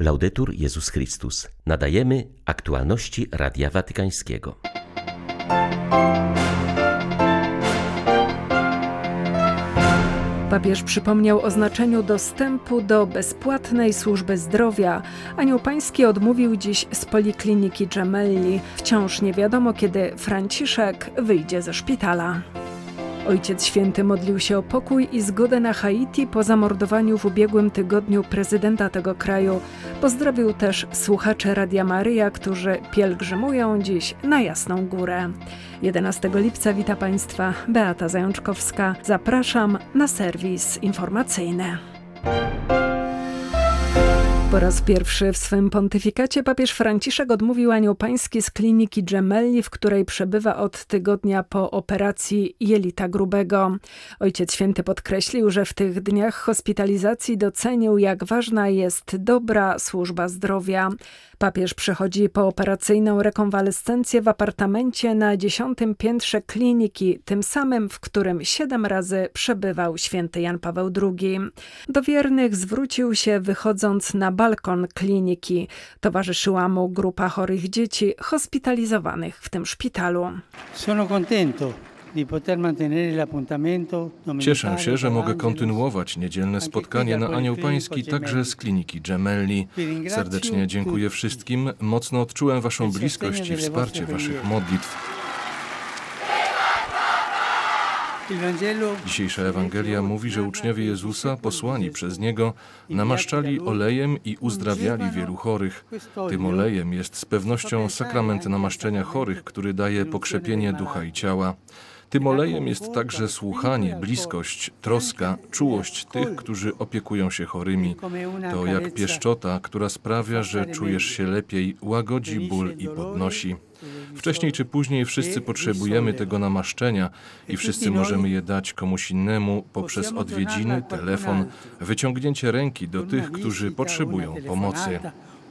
Laudetur Jezus Chrystus. Nadajemy aktualności Radia Watykańskiego. Papież przypomniał o znaczeniu dostępu do bezpłatnej służby zdrowia. Anioł Pański odmówił dziś z polikliniki Gemelli. Wciąż nie wiadomo, kiedy Franciszek wyjdzie ze szpitala. Ojciec Święty modlił się o pokój i zgodę na Haiti po zamordowaniu w ubiegłym tygodniu prezydenta tego kraju. Pozdrowił też słuchacze Radia Maryja, którzy pielgrzymują dziś na Jasną Górę. 11 lipca wita Państwa Beata Zajączkowska. Zapraszam na serwis informacyjny. Po raz pierwszy w swym pontyfikacie papież Franciszek odmówił anioł pański z kliniki Gemelli, w której przebywa od tygodnia po operacji jelita grubego. Ojciec Święty podkreślił, że w tych dniach hospitalizacji docenił, jak ważna jest dobra służba zdrowia. Papież przechodzi pooperacyjną rekonwalescencję w apartamencie na dziesiątym piętrze kliniki, tym samym, w którym siedem razy przebywał święty Jan Paweł II. Do wiernych zwrócił się wychodząc na balkon kliniki. Towarzyszyła mu grupa chorych dzieci hospitalizowanych w tym szpitalu. Sono contento Cieszę się, że mogę kontynuować niedzielne spotkanie na Anioł Pański także z kliniki Gemelli. Serdecznie dziękuję wszystkim. Mocno odczułem Waszą bliskość i wsparcie Waszych modlitw. Dzisiejsza Ewangelia mówi, że uczniowie Jezusa, posłani przez Niego, namaszczali olejem i uzdrawiali wielu chorych. Tym olejem jest z pewnością sakrament namaszczenia chorych, który daje pokrzepienie ducha i ciała. Tym olejem jest także słuchanie, bliskość, troska, czułość tych, którzy opiekują się chorymi. To jak pieszczota, która sprawia, że czujesz się lepiej, łagodzi ból i podnosi. Wcześniej czy później wszyscy potrzebujemy tego namaszczenia i wszyscy możemy je dać komuś innemu poprzez odwiedziny, telefon, wyciągnięcie ręki do tych, którzy potrzebują pomocy.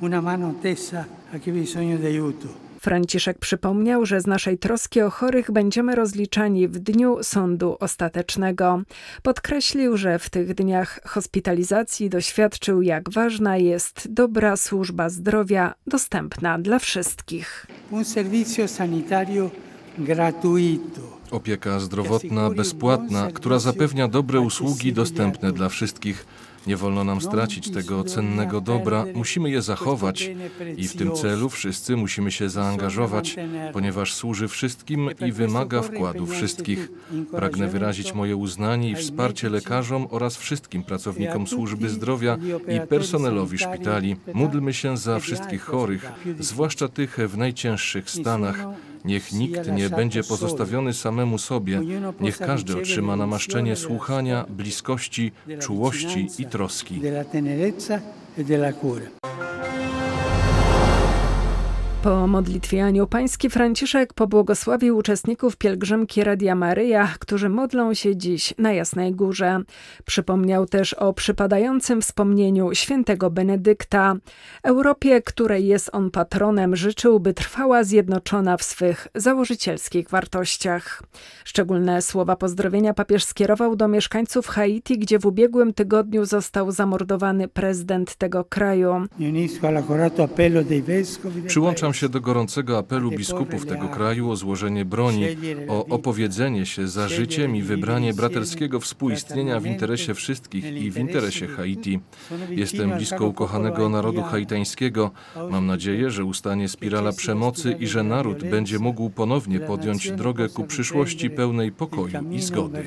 Una mano tesa a chi bisogno di aiuto. Franciszek przypomniał, że z naszej troski o chorych będziemy rozliczani w dniu sądu ostatecznego. Podkreślił, że w tych dniach hospitalizacji doświadczył, jak ważna jest dobra służba zdrowia dostępna dla wszystkich. Un servizio sanitario gratuito. Opieka zdrowotna bezpłatna, która zapewnia dobre usługi dostępne dla wszystkich. Nie wolno nam stracić tego cennego dobra, musimy je zachować i w tym celu wszyscy musimy się zaangażować, ponieważ służy wszystkim i wymaga wkładu wszystkich. Pragnę wyrazić moje uznanie i wsparcie lekarzom oraz wszystkim pracownikom służby zdrowia i personelowi szpitali. Módlmy się za wszystkich chorych, zwłaszcza tych w najcięższych stanach. Niech nikt nie będzie pozostawiony samemu sobie. Niech każdy otrzyma namaszczenie słuchania, bliskości, czułości i troski. Po modlitwie Anioł Pański Franciszek pobłogosławił uczestników pielgrzymki Radia Maryja, którzy modlą się dziś na Jasnej Górze. Przypomniał też o przypadającym wspomnieniu świętego Benedykta. Europie, której jest on patronem, życzył, by trwała zjednoczona w swych założycielskich wartościach. Szczególne słowa pozdrowienia papież skierował do mieszkańców Haiti, gdzie w ubiegłym tygodniu został zamordowany prezydent tego kraju. Przyłączam się do gorącego apelu biskupów tego kraju o złożenie broni, o opowiedzenie się za życiem i wybranie braterskiego współistnienia w interesie wszystkich i w interesie Haiti. Jestem blisko ukochanego narodu haitańskiego. Mam nadzieję, że ustanie spirala przemocy i że naród będzie mógł ponownie podjąć drogę ku przyszłości pełnej pokoju i zgody.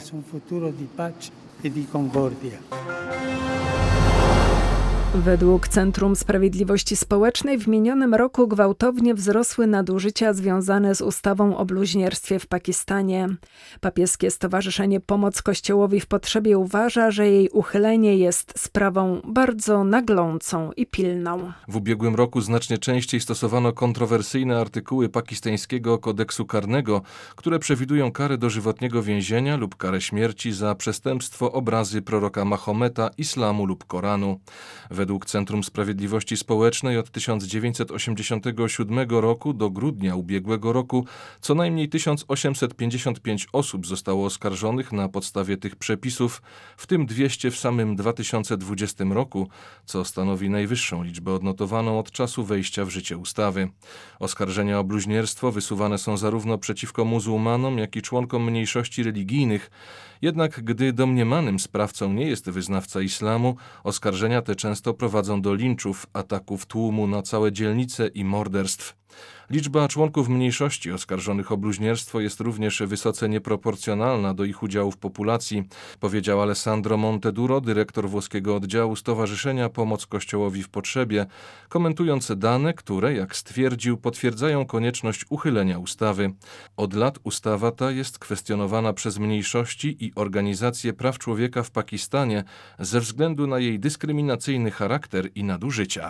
Według Centrum Sprawiedliwości Społecznej w minionym roku gwałtownie wzrosły nadużycia związane z ustawą o bluźnierstwie w Pakistanie. Papieskie Stowarzyszenie Pomoc Kościołowi w Potrzebie uważa, że jej uchylenie jest sprawą bardzo naglącą i pilną. W ubiegłym roku znacznie częściej stosowano kontrowersyjne artykuły pakistańskiego kodeksu karnego, które przewidują karę dożywotniego więzienia lub karę śmierci za przestępstwo obrazy proroka Mahometa, islamu lub Koranu. Według Centrum Sprawiedliwości Społecznej od 1987 roku do grudnia ubiegłego roku co najmniej 1855 osób zostało oskarżonych na podstawie tych przepisów, w tym 200 w samym 2020 roku, co stanowi najwyższą liczbę odnotowaną od czasu wejścia w życie ustawy. Oskarżenia o bluźnierstwo wysuwane są zarówno przeciwko muzułmanom, jak i członkom mniejszości religijnych, jednak gdy domniemanym sprawcą nie jest wyznawca islamu, oskarżenia te często prowadzą do linczów, ataków tłumu na całe dzielnice i morderstw. Liczba członków mniejszości oskarżonych o bluźnierstwo jest również wysoce nieproporcjonalna do ich udziału w populacji, powiedział Alessandro Monteduro, dyrektor włoskiego oddziału Stowarzyszenia Pomoc Kościołowi w Potrzebie, komentując dane, które, jak stwierdził, potwierdzają konieczność uchylenia ustawy. Od lat ustawa ta jest kwestionowana przez mniejszości i organizacje praw człowieka w Pakistanie ze względu na jej dyskryminacyjny charakter i nadużycia.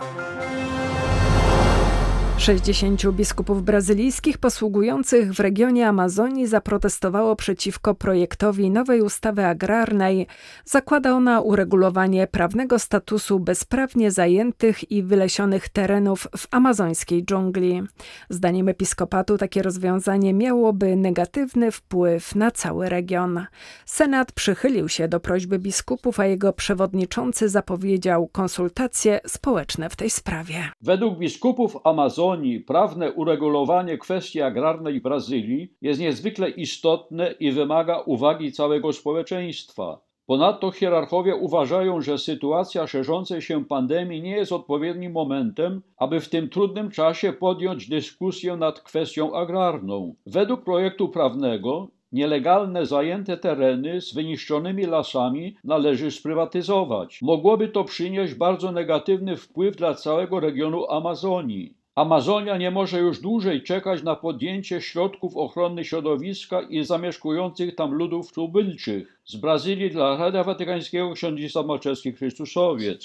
60 biskupów brazylijskich posługujących w regionie Amazonii zaprotestowało przeciwko projektowi nowej ustawy agrarnej. Zakłada ona uregulowanie prawnego statusu bezprawnie zajętych i wylesionych terenów w amazońskiej dżungli. Zdaniem episkopatu takie rozwiązanie miałoby negatywny wpływ na cały region. Senat przychylił się do prośby biskupów, a jego przewodniczący zapowiedział konsultacje społeczne w tej sprawie. Według biskupów Amazonii Prawne uregulowanie kwestii agrarnej Brazylii jest niezwykle istotne i wymaga uwagi całego społeczeństwa. Ponadto hierarchowie uważają, że sytuacja szerzącej się pandemii nie jest odpowiednim momentem, aby w tym trudnym czasie podjąć dyskusję nad kwestią agrarną. Według projektu prawnego Nielegalne zajęte tereny z wyniszczonymi lasami należy sprywatyzować. Mogłoby to przynieść bardzo negatywny wpływ dla całego regionu Amazonii. Amazonia nie może już dłużej czekać na podjęcie środków ochrony środowiska i zamieszkujących tam ludów tubylczych. Z Brazylii dla Radia Watykańskiego ksiądz Malczewski Chrystusowiec.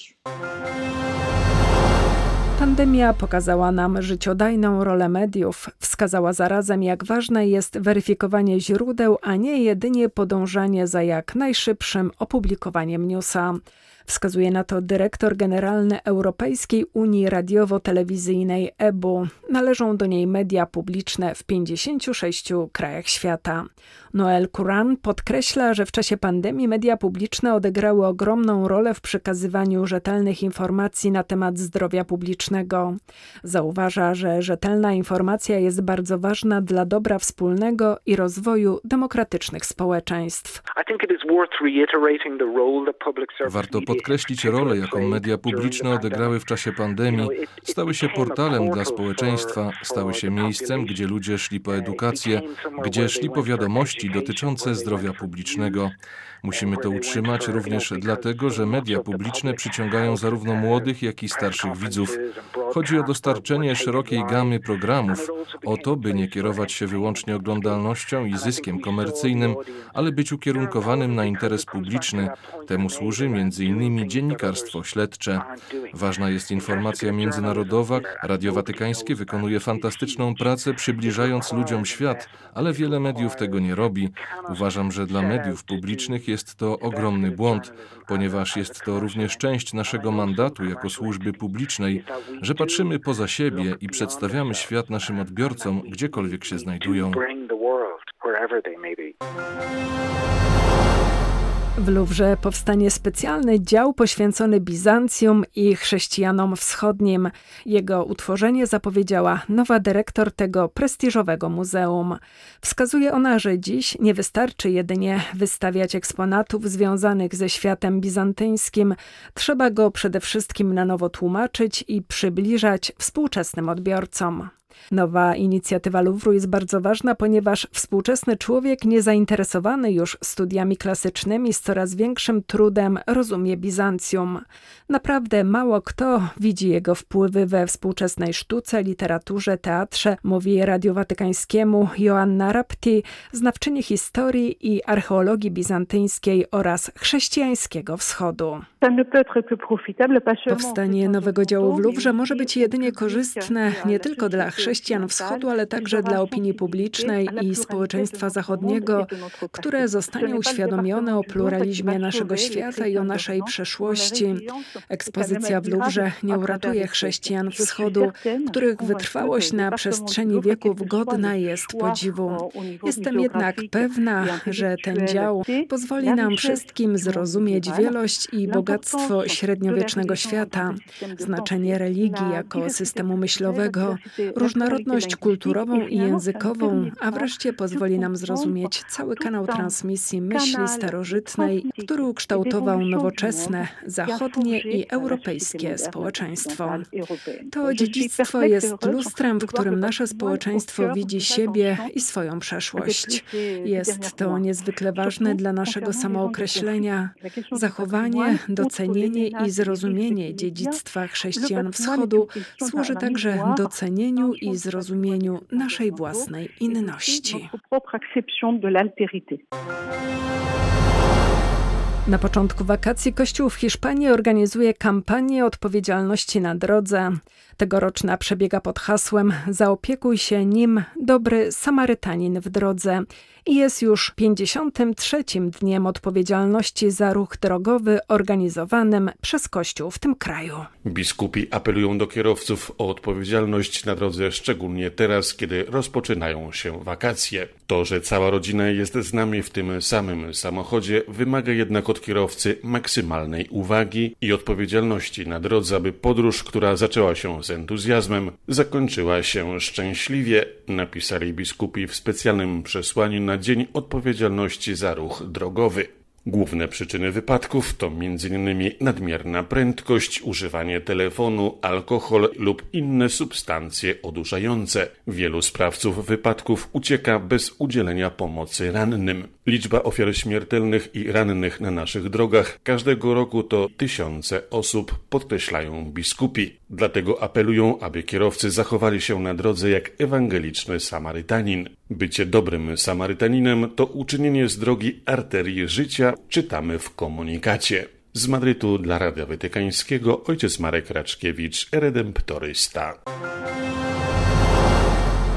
Pandemia pokazała nam życiodajną rolę mediów, wskazała zarazem, jak ważne jest weryfikowanie źródeł, a nie jedynie podążanie za jak najszybszym opublikowaniem newsa. Wskazuje na to dyrektor generalny Europejskiej Unii Radiowo-Telewizyjnej EBU. Należą do niej media publiczne w 56 krajach świata. Noel Kuran podkreśla, że w czasie pandemii media publiczne odegrały ogromną rolę w przekazywaniu rzetelnych informacji na temat zdrowia publicznego. Zauważa, że rzetelna informacja jest bardzo ważna dla dobra wspólnego i rozwoju demokratycznych społeczeństw. Warto podkreślić rolę, jaką media publiczne odegrały w czasie pandemii. Stały się portalem dla społeczeństwa, stały się miejscem, gdzie ludzie szli po edukację, gdzie szli po wiadomości dotyczące zdrowia publicznego. Musimy to utrzymać również dlatego, że media publiczne przyciągają zarówno młodych, jak i starszych widzów. Chodzi o dostarczenie szerokiej gamy programów, o to, by nie kierować się wyłącznie oglądalnością i zyskiem komercyjnym, ale być ukierunkowanym na interes publiczny. Temu służy m.in. dziennikarstwo śledcze. Ważna jest informacja międzynarodowa. Radio Watykańskie wykonuje fantastyczną pracę, przybliżając ludziom świat, ale wiele mediów tego nie robi. Uważam, że dla mediów publicznych jest to ogromny błąd, ponieważ jest to również część naszego mandatu jako służby publicznej, że patrzymy poza siebie i przedstawiamy świat naszym odbiorcom, gdziekolwiek się znajdują. W Luwrze powstanie specjalny dział poświęcony Bizancjum i chrześcijanom wschodnim. Jego utworzenie zapowiedziała nowa dyrektor tego prestiżowego muzeum. Wskazuje ona, że dziś nie wystarczy jedynie wystawiać eksponatów związanych ze światem bizantyńskim, trzeba go przede wszystkim na nowo tłumaczyć i przybliżać współczesnym odbiorcom. Nowa inicjatywa Louvru jest bardzo ważna, ponieważ współczesny człowiek niezainteresowany już studiami klasycznymi z coraz większym trudem rozumie Bizancjum. Naprawdę mało kto widzi jego wpływy we współczesnej sztuce, literaturze, teatrze, mówi Radio Watykańskiemu Joanna Rapti, znawczyni historii i archeologii bizantyńskiej oraz chrześcijańskiego wschodu. Powstanie nowego działu w Louvre może być jedynie korzystne nie tylko dla chrześcijan wschodu, ale także dla opinii publicznej i społeczeństwa zachodniego, które zostanie uświadomione o pluralizmie naszego świata i o naszej przeszłości. Ekspozycja w Louvre nie uratuje chrześcijan wschodu, których wytrwałość na przestrzeni wieków godna jest podziwu. Jestem jednak pewna, że ten dział pozwoli nam wszystkim zrozumieć wielość i bogactwo średniowiecznego świata, znaczenie religii jako systemu myślowego, różnorodność kulturową i językową, a wreszcie pozwoli nam zrozumieć cały kanał transmisji myśli starożytnej, który ukształtował nowoczesne, zachodnie i europejskie społeczeństwo. To dziedzictwo jest lustrem, w którym nasze społeczeństwo widzi siebie i swoją przeszłość. Jest to niezwykle ważne dla naszego samookreślenia, zachowanie, docenienie i zrozumienie dziedzictwa chrześcijan wschodu służy także docenieniu i zrozumieniu naszej własnej inności. Na początku wakacji Kościół w Hiszpanii organizuje kampanię odpowiedzialności na drodze. Tegoroczna przebiega pod hasłem Zaopiekuj się nim, dobry Samarytanin w drodze i jest już 53. dniem odpowiedzialności za ruch drogowy organizowanym przez Kościół w tym kraju. Biskupi apelują do kierowców o odpowiedzialność na drodze, szczególnie teraz, kiedy rozpoczynają się wakacje. To, że cała rodzina jest z nami w tym samym samochodzie, wymaga jednak od kierowcy maksymalnej uwagi i odpowiedzialności na drodze, aby podróż, która zaczęła się z entuzjazmem, zakończyła się szczęśliwie, napisali biskupi w specjalnym przesłaniu na Dzień Odpowiedzialności za Ruch Drogowy. Główne przyczyny wypadków to m.in. nadmierna prędkość, używanie telefonu, alkohol lub inne substancje odurzające. Wielu sprawców wypadków ucieka bez udzielenia pomocy rannym. Liczba ofiar śmiertelnych i rannych na naszych drogach każdego roku to tysiące osób, podkreślają biskupi. Dlatego apelują, aby kierowcy zachowali się na drodze jak ewangeliczny Samarytanin. Bycie dobrym Samarytaninem to uczynienie z drogi arterii życia, czytamy w komunikacie. Z Madrytu dla Radia Watykańskiego ojciec Marek Raczkiewicz, redemptorysta.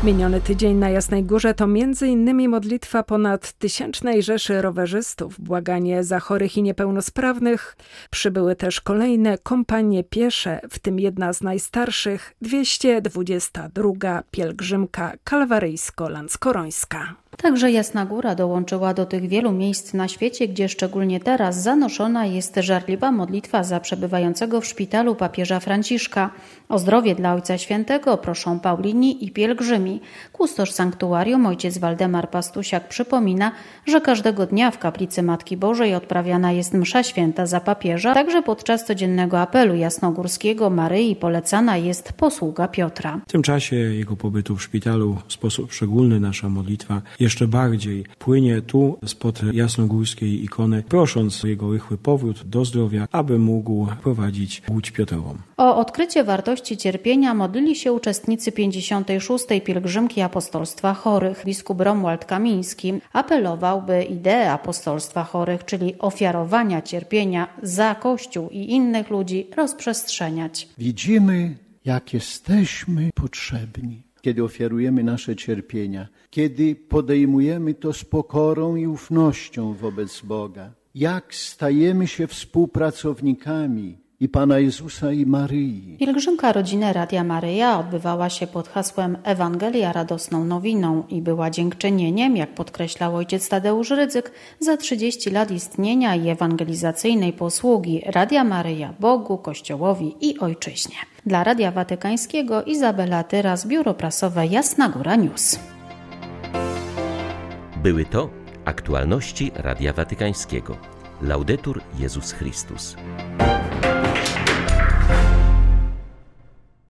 Miniony tydzień na Jasnej Górze to m.in. modlitwa ponad tysięcznej rzeszy rowerzystów, błaganie za chorych i niepełnosprawnych. Przybyły też kolejne kompanie piesze, w tym jedna z najstarszych, 222 pielgrzymka kalwaryjsko-lanskorońska. Także Jasna Góra dołączyła do tych wielu miejsc na świecie, gdzie szczególnie teraz zanoszona jest żarliwa modlitwa za przebywającego w szpitalu papieża Franciszka. O zdrowie dla Ojca Świętego proszą Paulini i pielgrzymi. Kustosz sanktuarium ojciec Waldemar Pastusiak przypomina, że każdego dnia w kaplicy Matki Bożej odprawiana jest msza święta za papieża, także podczas codziennego apelu jasnogórskiego Maryi polecana jest posługa Piotra. W tym czasie jego pobytu w szpitalu w sposób szczególny nasza modlitwa jeszcze bardziej płynie tu spod jasnogórskiej ikony, prosząc o jego rychły powrót do zdrowia, aby mógł prowadzić Łódź Piotrową. O odkrycie wartości cierpienia modlili się uczestnicy 56. pielgrzymki apostolstwa chorych. Biskup Romuald Kamiński apelował, by ideę apostolstwa chorych, czyli ofiarowania cierpienia za Kościół i innych ludzi rozprzestrzeniać. Widzimy, jak jesteśmy potrzebni kiedy ofiarujemy nasze cierpienia, kiedy podejmujemy to z pokorą i ufnością wobec Boga, jak stajemy się współpracownikami i Pana Jezusa i Maryi. Pielgrzymka rodziny Radia Maryja odbywała się pod hasłem Ewangelia radosną nowiną i była dziękczynieniem, jak podkreślał ojciec Tadeusz Rydzyk, za 30 lat istnienia i ewangelizacyjnej posługi Radia Maryja Bogu, Kościołowi i Ojczyźnie. Dla Radia Watykańskiego Izabela Tyras, Biuro Prasowe Jasna Góra News. Były to aktualności Radia Watykańskiego. Laudetur Jezus Chrystus.